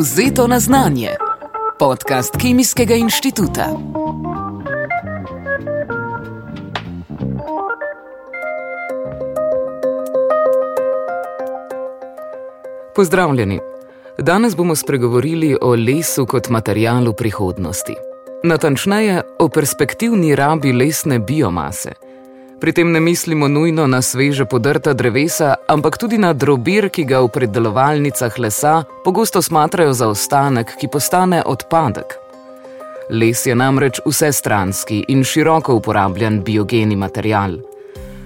Vzeto na znanje. Podcast Kemijskega inštituta. Pozdravljeni. Danes bomo spregovorili o lesu kot materialu prihodnosti. Natančneje o perspektivni rabi lesne biomase. Pri tem ne mislimo nujno na sveže podrta drevesa, ampak tudi na drobir, ki ga v predelovalnicah lesa pogosto smatrajo za ostanek, ki postane odpadek. Les je namreč vsestranski in široko uporabljan biogeni material.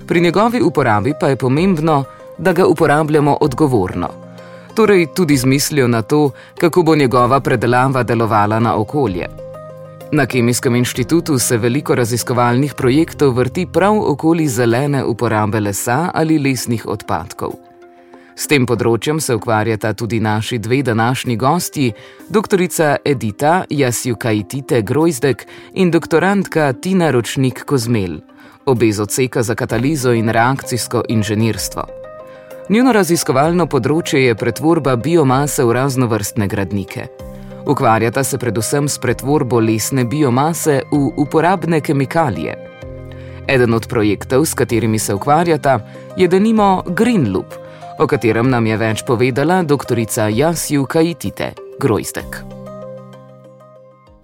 Pri njegovi uporabi pa je pomembno, da ga uporabljamo odgovorno. Torej tudi z mislijo na to, kako bo njegova predelava delovala na okolje. Na Kemijskem inštitutu se veliko raziskovalnih projektov vrti prav okoli zelene uporabe lesa ali lesnih odpadkov. S tem področjem se ukvarjata tudi naši dve današnji gosti, dr. Edita Jasjukajtite Grojzdek in doktorantka Tina Ročnik Kozmel, obe z odseka za katalizo in reakcijsko inženirstvo. Njuno raziskovalno področje je pretvorba biomase v raznovrstne gradnike. Ukvarjata se predvsem s pretvorbo lesne biomase v uporabne kemikalije. Eden od projektov, s katerimi se ukvarjata, je denimo Green Loop, o katerem nam je več povedala dr. Jasju Kajtite Grojstek.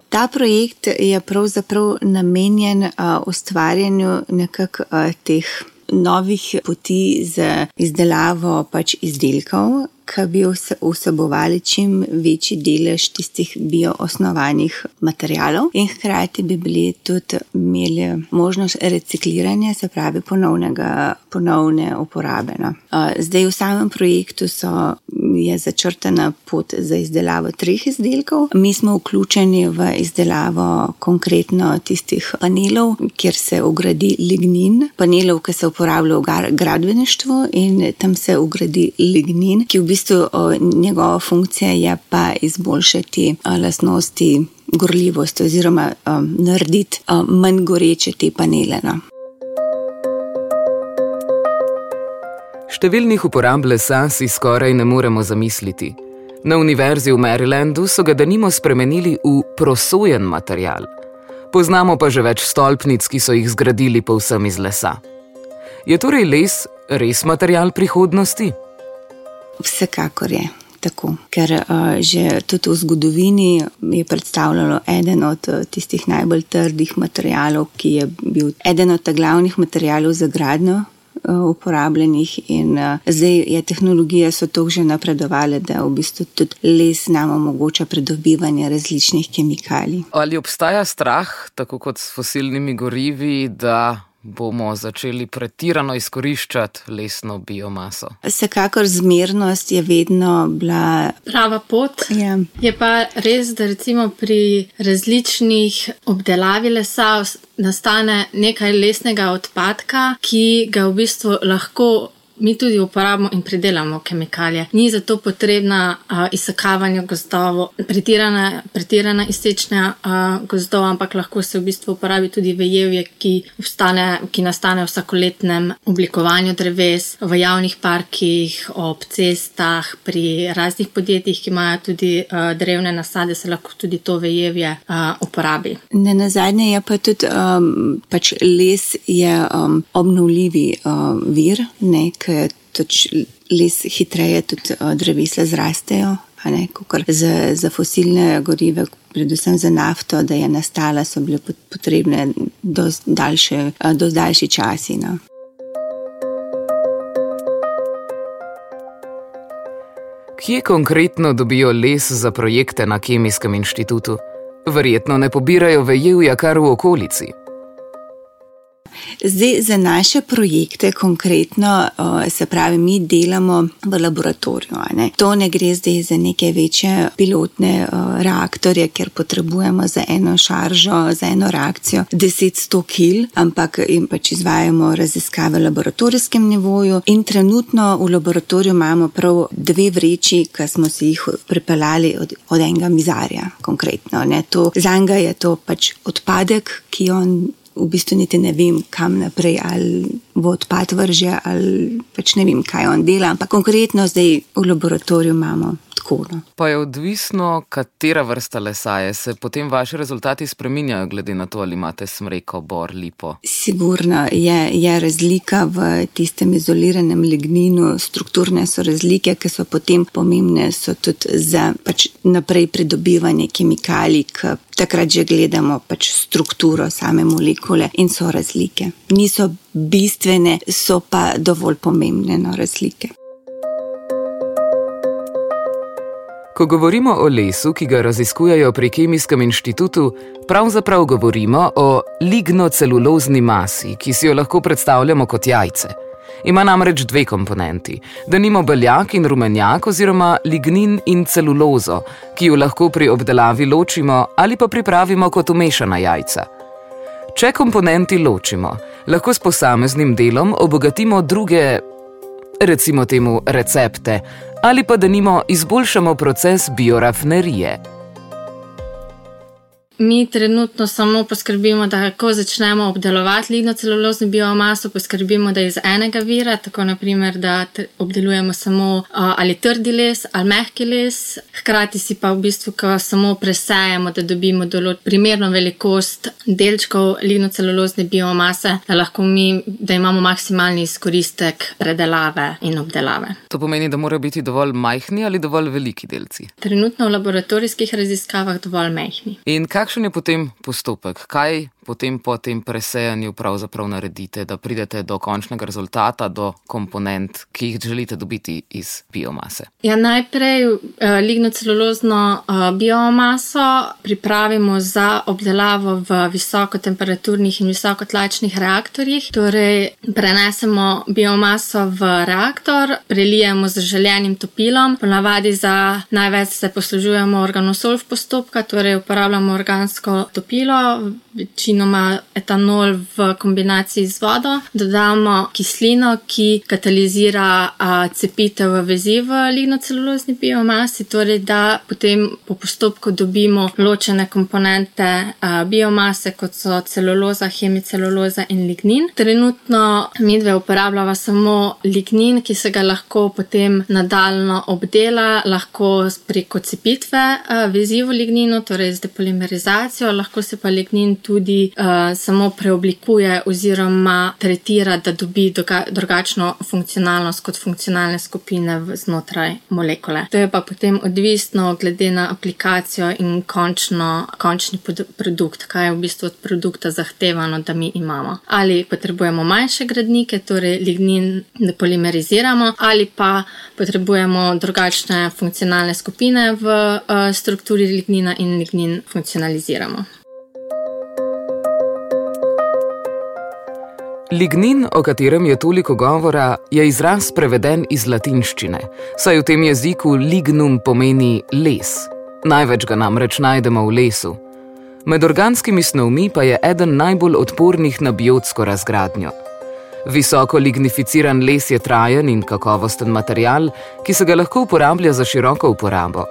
Ta projekt je pravzaprav namenjen uh, ustvarjanju nekakšnih uh, teh novih poti za izdelavo pač izdelkov, ki bi vsebovali čim večji delež tistih bioosnovanih materijalov, in hkrati bi bili tudi imeli možnost recikliranja, se pravi ponovnega, ponovne uporabe. No. Zdaj v samem projektu so, je začrtana pot za izdelavo treh izdelkov. Mi smo vključeni v izdelavo konkretno tistih panelov, kjer se ugradi lignin, panelov, ki se uporabljajo v gradbeništvu in tam se ugradi lignin, ki v bistvu njegova funkcija je pa izboljšati lastnosti gorljivosti oziroma um, narediti um, manj goreče te panele. No. Številnih uporab lesa si skoraj ne moremo zamisliti. Na univerzi v Marylandu so ga denimo spremenili v prosojen material. Poznamo pa že več stolpnic, ki so jih zgradili povsem iz lesa. Je torej les res material prihodnosti? Vsekakor je tako, ker uh, že tudi v zgodovini je predstavljalo eden od uh, tistih najbolj trdih materijalov, ki je bil eden od glavnih materijalov za gradno. Uporabljenih in uh, zdaj je tehnologija so tako že napredovale, da v bistvu tudi les nam omogoča pridobivanje različnih kemikalij. Ali obstaja strah, tako kot s fosilnimi gorivi, da bomo začeli pretirano izkoriščati lesno biomaso. Vsekakor zmernost je vedno bila prava pot. Ja. Je pa res, da recimo pri različnih obdelavi lesa nastane nekaj lesnega odpadka, ki ga v bistvu lahko mi tudi uporabljamo in predelamo kemikalije. Ni zato potrebna uh, izsekavanje gozdov, pretirana, izsečnja uh, gozdov, ampak lahko se v bistvu uporabi tudi vejevje, ki, ki nastane v vsakoletnem oblikovanju dreves, v javnih parkih, ob cestah, pri raznih podjetjih, ki imajo tudi uh, drevne nasade, se lahko tudi to vejevje uh, uporabi. Ne na zadnje je pa tudi um, pač les je um, obnovljivi uh, vir. Ne, tudi les hitreje, tudi eh, drevesa zrastejo. Kot za, za fosilne gorive, predvsem za nafto, da je nastala, so bile potrebne do daljše, eh, do daljši časi. No. Kje konkretno dobijo les za projekte na Kemijskem inštitutu? Verjetno ne pobirajo vejevja kar v okolici. Zdaj, za naše projekte, konkretno, se pravi, mi delamo v laboratoriju. Ne? To ne gre zdaj za neke večje pilotne reaktorje, ker potrebujemo za eno šaržo, za eno reakcijo 10-100 kil, ampak jim pač izvajamo raziskave v laboratorijskem nivoju. In trenutno v laboratoriju imamo prav dve vreči, ki smo si jih pripeljali od, od enega mizarja, konkretno. Za njega je to pač odpadek, ki on v bistvu niti ne vem, kam naprej, ali bo odpad vrže, ali pač ne vem, kaj on dela. Ampak konkretno zdaj v laboratoriju imamo tako. No. Pa je odvisno, katera vrsta lesa je. Se potem vaši rezultati spreminjajo, glede na to, ali imate smreko, bor, lipo. Sigurno je, je razlika v tistem izoliranem ligninu, strukturne so razlike, ki so potem pomembne, so tudi za pač naprej pridobivanje kemikalij. Takrat že gledamo pač strukturo same molekule in so razlike. Niso bistvene, so pa dovolj pomembne no, razlike. Ko govorimo o lesu, ki ga raziskujejo pri Kemijskem inštitutu, pravzaprav govorimo o lignocelulozni masi, ki si jo lahko predstavljamo kot jajce. Ima namreč dve komponenti: da nimo beljak in rumenjak, oziroma lignin in celulozo, ki jo lahko pri obdelavi ločimo ali pa pripravimo kot umešana jajca. Če komponenti ločimo, lahko s posameznim delom obogatimo druge, recimo temu recepte, ali pa da nimo izboljšamo proces biorafinerije. Mi trenutno samo poskrbimo, da ko začnemo obdelovati lignocelulozno biomaso, poskrbimo, da je iz enega vira, tako naprimer, da obdelujemo samo ali trdi les ali mehki les. Hkrati si pa v bistvu, ko samo presejemo, da dobimo določ, primerno velikost delčkov lignocelulozne biomase, da lahko mi, da imamo maksimalni izkoristek predelave in obdelave. To pomeni, da morajo biti dovolj majhni ali dovolj veliki delci? Trenutno v laboratorijskih raziskavah dovolj majhni kakšen je potem postopek? Kaj potem po tem presejanju pravzaprav naredite, da pridete do končnega rezultata, do komponent, ki jih želite dobiti iz biomase? Ja, najprej uh, lignocelulozno uh, biomaso pripravimo za obdelavo v visokotemperaturnih in visokotlačnih reaktorjih. Torej, prenesemo biomaso v reaktor, prelijemo z željenim topilom, ponavadi za največ se poslužujemo organosolv postopka, torej uporabljamo organsko topilo. Večinoma etanol v kombinaciji z vodo, dodamo kislino, ki katalizira a, cepitev v vezi v lignocelulozni biomasi, torej da potem po postopku dobimo ločene komponente a, biomase, kot so celuloza, hemiceluloza in lignin. Trenutno mi dve uporabljava samo lignin, ki se ga lahko potem nadaljno obdela, lahko preko cepitve a, vezi v ligninu, torej z depolimerizacijo, lahko se pa lignin tudi uh, samo preoblikuje oziroma tretira, da dobi drugačno funkcionalnost kot funkcionalne skupine znotraj molekule. To je pa potem odvisno glede na aplikacijo in končno, končni produkt, kaj je v bistvu od produkta zahtevano, da mi imamo. Ali potrebujemo manjše gradnike, torej lignin ne polimeriziramo, ali pa potrebujemo drugačne funkcionalne skupine v uh, strukturi lignina in lignin funkcionaliziramo. Lignin, o katerem je toliko govora, je izraz preveden iz latinščine, saj v tem jeziku lignum pomeni les. Največ ga namreč najdemo v lesu. Med organskimi snovmi pa je eden najbolj odpornih na biotsko razgradnjo. Visoko lignificiran les je trajen in kakovosten material, ki se ga lahko uporablja za široko uporabo.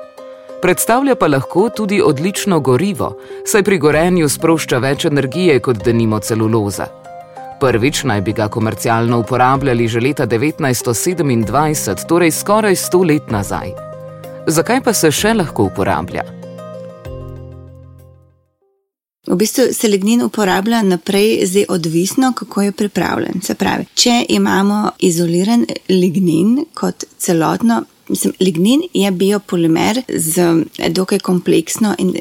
Predstavlja pa lahko tudi odlično gorivo, saj pri gorenju sprošča več energije kot denimo celuloza. Prvič naj bi ga komercialno uporabljali že leta 1927, torej skoraj sto let nazaj. Zakaj pa se še lahko uporablja? V bistvu se lignin uporablja naprej, zdaj odvisno, kako je pripravljen. Se pravi, če imamo izoliran lignin kot celotno, mislim, lignin je biopolimer z dokaj kompleksno in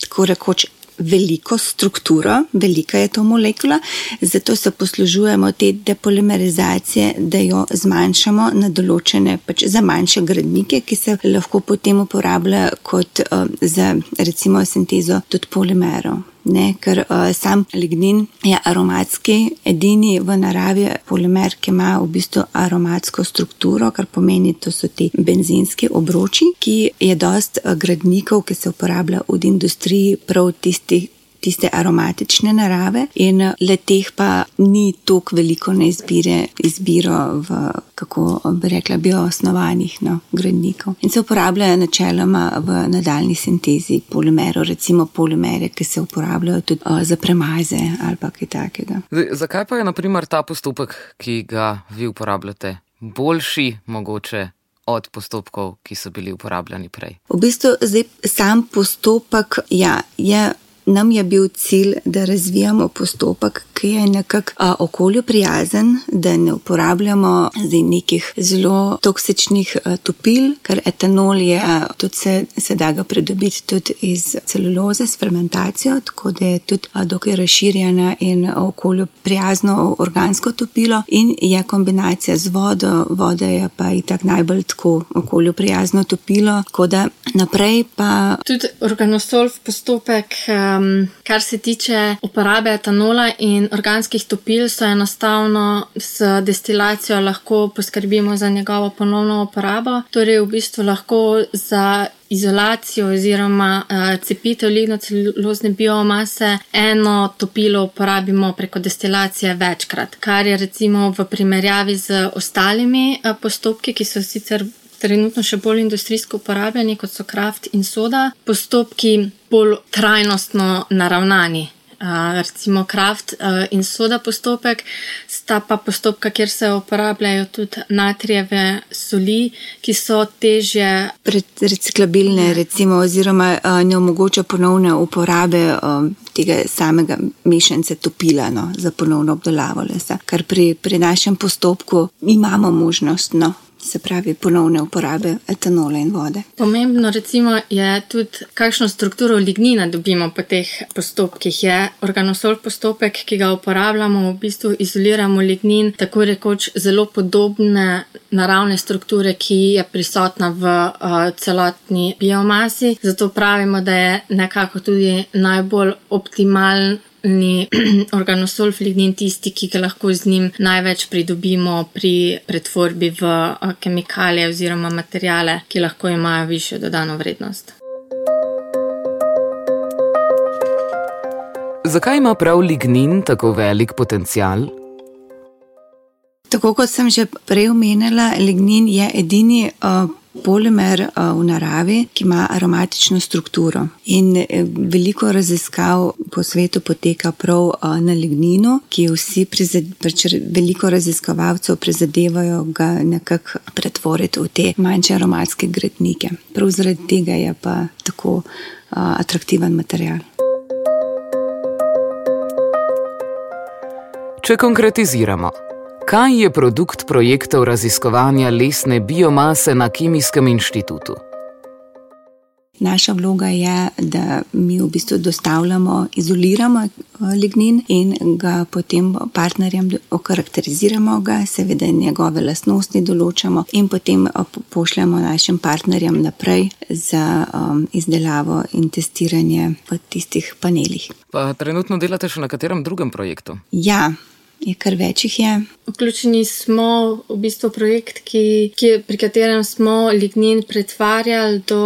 tako rekoč veliko strukturo, velika je to molekula, zato se poslužujemo te depolimerizacije, da jo zmanjšamo na določene, pač za manjše gradnike, ki se lahko potem uporablja kot uh, za recimo sintezo tudi polimerov. Ne, ker uh, sam lignin je aromatski, edini v naravi polimer, ki ima v bistvu aromatsko strukturo, kar pomeni, da so ti benzinski obroči, ki je dost gradnikov, ki se uporablja v industriji, prav tistih tiste aromatične narave, in le teh pa ni tako veliko na izbire, izbiro v, kako bi rekla, bioosnovanih no, gradnikov. In se uporabljajo načeloma v nadaljni sintezi polimerov, recimo polimere, ki se uporabljajo tudi o, za premaze ali kaj takega. Zdaj, zakaj pa je naprimer ta postopek, ki ga vi uporabljate, boljši mogoče? Od postopkov, ki so bili uporabljeni prej. V bistvu, zdaj, sam postopek ja, je nam je bil cilj, da razvijamo postopek, ki je nekako okolju prijazen, da ne uporabljamo nekih zelo toksičnih topil, ker etanol je tudi se, se da ga pridobiti tudi iz celuloze s fermentacijo, tako da je tudi dokaj razširjena in okolju prijazno organsko topilo in je kombinacija z vodo, voda je pa i tak najbolj tako okolju prijazno topilo, tako da naprej pa. Tudi organosolv postopek, um, kar se tiče uporabe etanola in organskih topil, so enostavno s destilacijo lahko poskrbimo za njegovo ponovno uporabo. Torej, v bistvu lahko za izolacijo oziroma uh, cepitev lignocelulozne biomase eno topilo uporabimo preko destilacije večkrat, kar je recimo v primerjavi z ostalimi uh, postopki, ki so sicer. Trenutno še bolj industrijsko uporabljeni, kot so kraft in soda, postopki bolj trajnostno naravnani recimo kraft in soda postopek, sta pa postopka, kjer se uporabljajo tudi natrijeve soli, ki so težje. Reciklabilne, recimo, oziroma ne omogoča ponovne uporabe tega samega mešance topila no, za ponovno obdelavo lesa, kar pri, pri našem postopku imamo možnost. No se pravi ponovne uporabe etanola in vode. Pomembno recimo je tudi, kakšno strukturo lignina dobimo po teh postopkih. Je organosol postopek, ki ga uporabljamo, v bistvu izoliramo lignin, tako rekoč zelo podobne naravne strukture, ki je prisotna v uh, celotni biomasi. Zato pravimo, da je nekako tudi najbolj optimalen ni organosulf lignin tisti, ki ga lahko z njim največ pridobimo pri pretvorbi v kemikalije oziroma materijale, ki lahko imajo višjo dodano vrednost. Zakaj ima prav lignin tako velik potencial? Tako kot sem že prej omenila, lignin je edini uh, polimer uh, v naravi, ki ima aromatično strukturo. In uh, veliko raziskav po svetu poteka prav na ligninu, ki vsi, pač veliko raziskovalcev, prizadevajo ga nekako pretvoriti v te manjše aromatske gradnike. Prav zaradi tega je pa tako atraktiven material. Če konkretiziramo. Kaj je produkt projektov raziskovanja lesne biomase na Kemijskem inštitutu? Naša vloga je, da mi v bistvu dostavljamo, izoliramo eh, lignin in ga potem partnerjem okarakteriziramo, ga, seveda njegove lastnosti določamo in potem eh, pošljemo našim partnerjem naprej za um, izdelavo in testiranje v tistih panelih. Pa trenutno delate še na katerem drugem projektu? Ja, je kar večjih je. Vključeni smo v bistvu projekt, ki, ki, pri katerem smo lignin pretvarjali do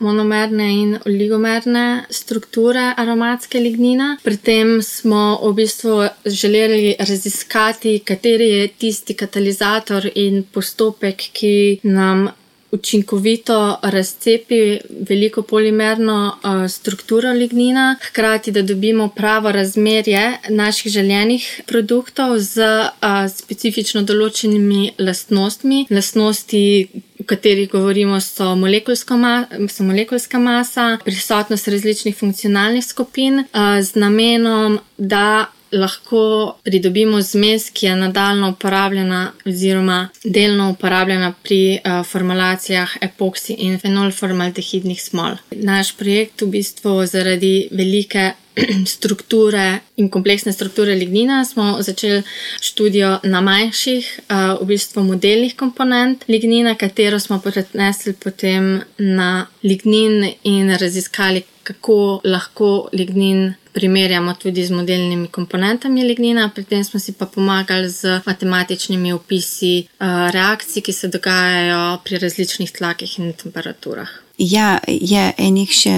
monomerne in oligomerne strukture aromatske lignine. Pri tem smo v bistvu želeli raziskati, kateri je tisti katalizator in postopek, ki nam učinkovito razcepi veliko polimerno uh, strukturo lignina, hkrati da dobimo pravo razmerje naših željenih produktov z uh, specifično določenimi lastnostmi. Lastnosti, o katerih govorimo, so, ma so molekulska masa, prisotnost različnih funkcionalnih skupin uh, z namenom, da lahko pridobimo zmes, ki je nadaljno uporabljena oziroma delno uporabljena pri uh, formulacijah epoksi in fenolformaldehidnih smol. Naš projekt v bistvu zaradi velike strukture in kompleksne strukture lignina smo začeli študijo na manjših, uh, v bistvu modelnih komponent lignina, katero smo prenesli potem na lignin in raziskali, kako lahko lignin primerjamo tudi z modelnimi komponentami lignina, pri tem smo si pa pomagali z matematičnimi opisi uh, reakcij, ki se dogajajo pri različnih tlakih in temperaturah. Ja, je enih še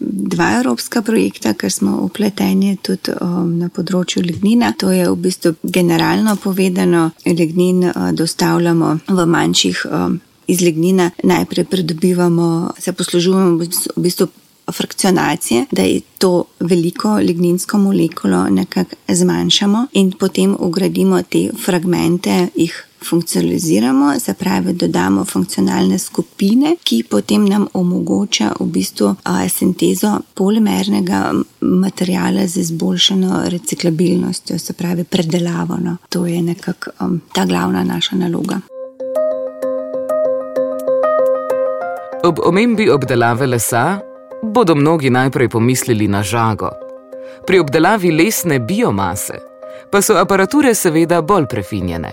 dva evropska projekta, ker smo upleteni tudi um, na področju lignina. To je v bistvu generalno povedano, lignin uh, dostavljamo v manjših. Um, Iz lignina najprej pridobivamo, se poslužujemo v bistvu frakcionacije, da je to veliko ligninsko molekulo nekako zmanjšamo in potem ugradimo te fragmente, jih funkcionaliziramo, se pravi, dodamo funkcionalne skupine, ki potem nam omogoča v bistvu a, sintezo polimernega materijala z izboljšano reciklabilnostjo, se pravi, predelavo. No. To je nekako um, ta glavna naša naloga. Ob omembi obdelave lesa bodo mnogi najprej pomislili na žago. Pri obdelavi lesne biomase pa so aparature seveda bolj prefinjene.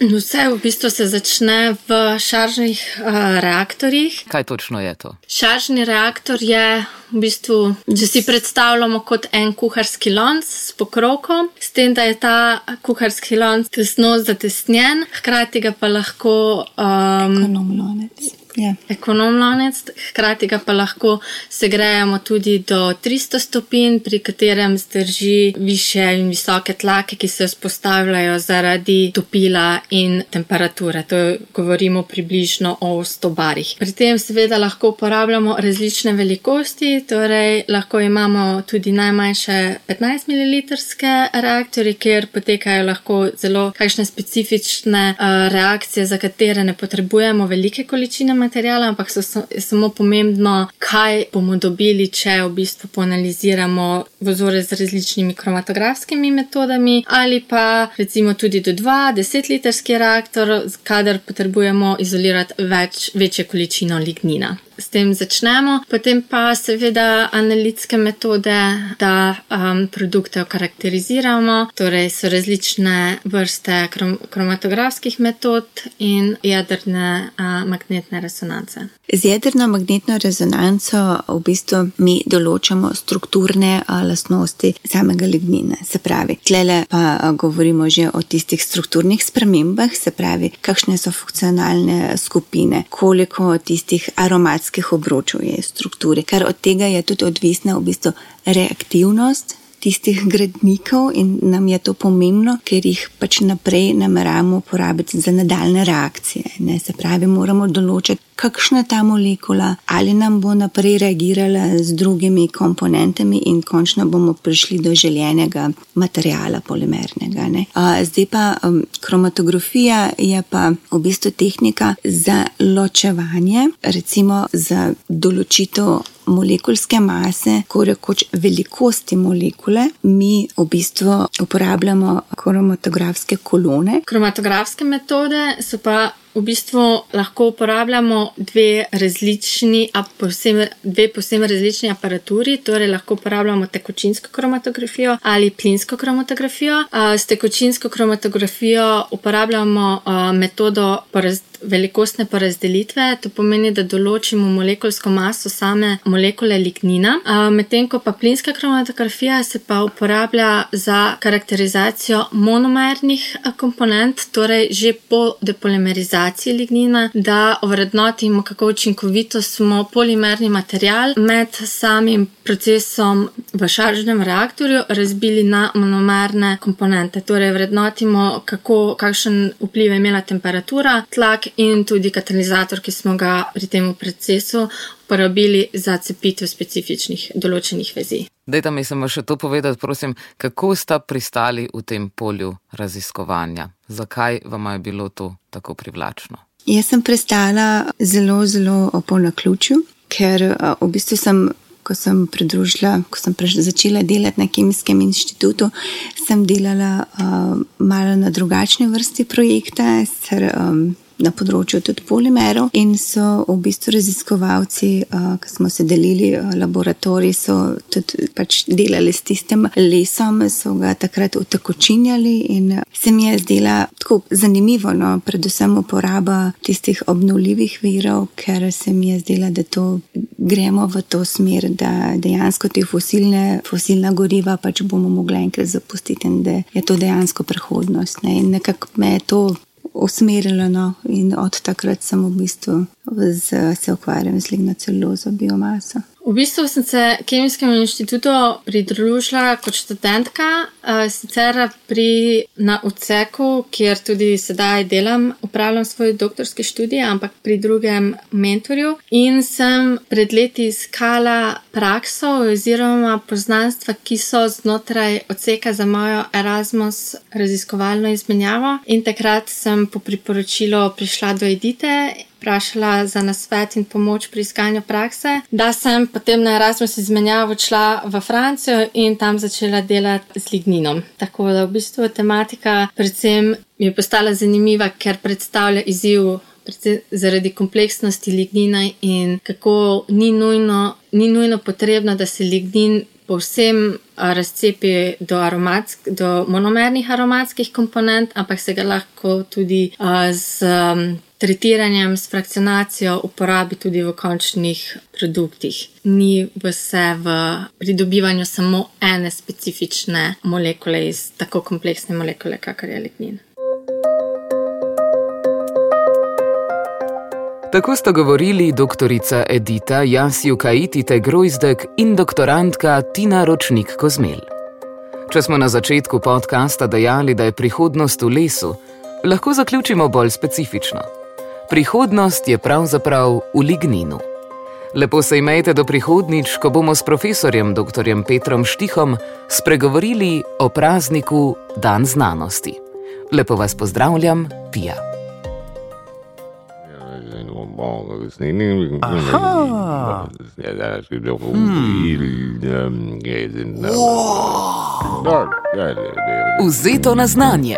No, vse v bistvu se začne v šaržnih uh, reaktorjih. Kaj točno je to? Šaržni reaktor je v bistvu, če si predstavljamo kot en kuharski lonc s pokrovkom, s tem, da je ta kuharski lonc tesno zatesnjen, hkrati ga pa lahko. Um, Ekonom lonec. Yeah. Ja. Ekonomlonec, hkrati pa lahko segrejemo tudi do 300 stopinj, pri katerem zdrži više in visoke tlake, ki se vzpostavljajo zaradi topila in temperature. To govorimo približno o 100 barih. Pri tem seveda lahko uporabljamo različne velikosti, torej lahko imamo tudi najmanjše 15 ml reaktorje, kjer potekajo lahko zelo kakšne specifične uh, reakcije, za katere ne potrebujemo velike količine materijala materijala, ampak so, so, je samo pomembno, kaj bomo dobili, če v bistvu poanaliziramo vzore z različnimi kromatografskimi metodami, ali pa recimo tudi do 2-10 litrski reaktor, kadar potrebujemo izolirati več, večje količino lignina. S tem začnemo, potem pa seveda analitske metode, da um, produkte okarakteriziramo, torej so različne vrste krom kromatografskih metod in jedrne uh, magnetne resonance. Z jedrno magnetno rezonanco v bistvu mi določamo strukturne lastnosti samega lignina. Se pravi, tlele pa govorimo že o tistih strukturnih spremembah, se pravi, kakšne so funkcionalne skupine, koliko tistih aromatskih obročov je strukture, ker od tega je tudi odvisna v bistvu reaktivnost tistih gradnikov in nam je to pomembno, ker jih pač naprej nameravamo uporabiti za nadaljne reakcije. Ne? Se pravi, moramo določiti, kakšna ta molekula ali nam bo naprej reagirala z drugimi komponentami in končno bomo prišli do željenega materijala polimernega. Ne? Zdaj pa um, kromatografija je pa v bistvu tehnika za ločevanje, recimo za določitev molekulske mase, ko rekoč velikosti molekule, mi v bistvu uporabljamo kromatografske kolone. Kromatografske metode so pa v bistvu lahko uporabljamo dve različni, a posebej, dve posebej različni aparaturi, torej lahko uporabljamo tekočinsko kromatografijo ali plinsko kromatografijo. S tekočinsko kromatografijo uporabljamo metodo velikostne porazdelitve, to pomeni, da določimo molekulsko maso same molekule lignina, medtem ko pa plinska kromatografija se pa uporablja za karakterizacijo monomernih komponent, torej že po depolimerizaciji oksidacije lignina, da ovrednotimo, kako učinkovito smo polimerni material med samim procesom v šaržnem reaktorju razbili na monomerne komponente. Torej, vrednotimo, kako, kakšen vpliv je imela temperatura, tlak in tudi katalizator, ki smo ga pri tem procesu uporabili za cepitev specifičnih določenih vezi. Dajte mi samo še to povedati, prosim, kako sta pristali v tem polju raziskovanja? Zakaj vam je bilo to tako privlačno? Jaz sem pristala zelo, zelo po naključju, ker v bistvu sem. Ko sem pridružila, ko sem začela delati na Kemijskem inštitutu, sem delala uh, malo na drugačni vrsti projekta, ker um, na področju tudi polimerov in so v bistvu raziskovalci, ki smo se delili laboratorij, so tudi pač delali s tistim lesom, so ga takrat utekočinjali in se mi je zdela tako zanimivo, no, predvsem uporaba tistih obnovljivih virov, ker se mi je zdela, da to gremo v to smer, da dejansko te fosilne, fosilna goriva pač bomo mogli enkrat zapustiti in da je to dejansko prihodnost. Ne. In nekako me je to usmerilo no. in od takrat sem v bistvu z, se ukvarjam z lignocelulozo biomaso. V bistvu sem se Kemijskemu inštitutu pridružila kot študentka, sicer pri, na odseku, kjer tudi sedaj delam, upravljam svoj doktorski študij, ampak pri drugem mentorju. In sem pred leti iskala prakso oziroma poznanstva, ki so znotraj odseka za mojo Erasmus raziskovalno izmenjavo. In takrat sem po priporočilu prišla do Edite vprašala za nasvet in pomoč pri iskanju prakse, da sem potem na Erasmus izmenjavo šla v Francijo in tam začela delati z ligninom. Tako da v bistvu tematika predvsem mi je postala zanimiva, ker predstavlja izziv. Zaradi kompleksnosti lignina in kako ni nujno, ni nujno potrebno, da se lignin povsem razcepi do, aromatsk, do monomernih aromatskih komponent, ampak se ga lahko tudi uh, z um, tretiranjem, s frakcionacijo uporabi tudi v končnih produktih. Ni vse v pridobivanju samo ene specifične molekule iz tako kompleksne molekule, kakor je lignin. Tako sta govorili dr. Edita Jasjukaitite Grojzdek in doktorantka Tina Ročnik Kozmel. Če smo na začetku podcasta dejali, da je prihodnost v lesu, lahko zaključimo bolj specifično. Prihodnost je pravzaprav v ligninu. Lepo se imejte do prihodnič, ko bomo s profesorjem dr. Petrom Štihom spregovorili o prazniku Dan znanosti. Lepo vas pozdravljam, Pija. Vzeto na znanje.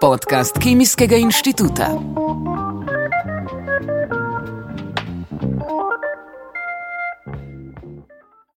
Podcast Kemijskega inštituta.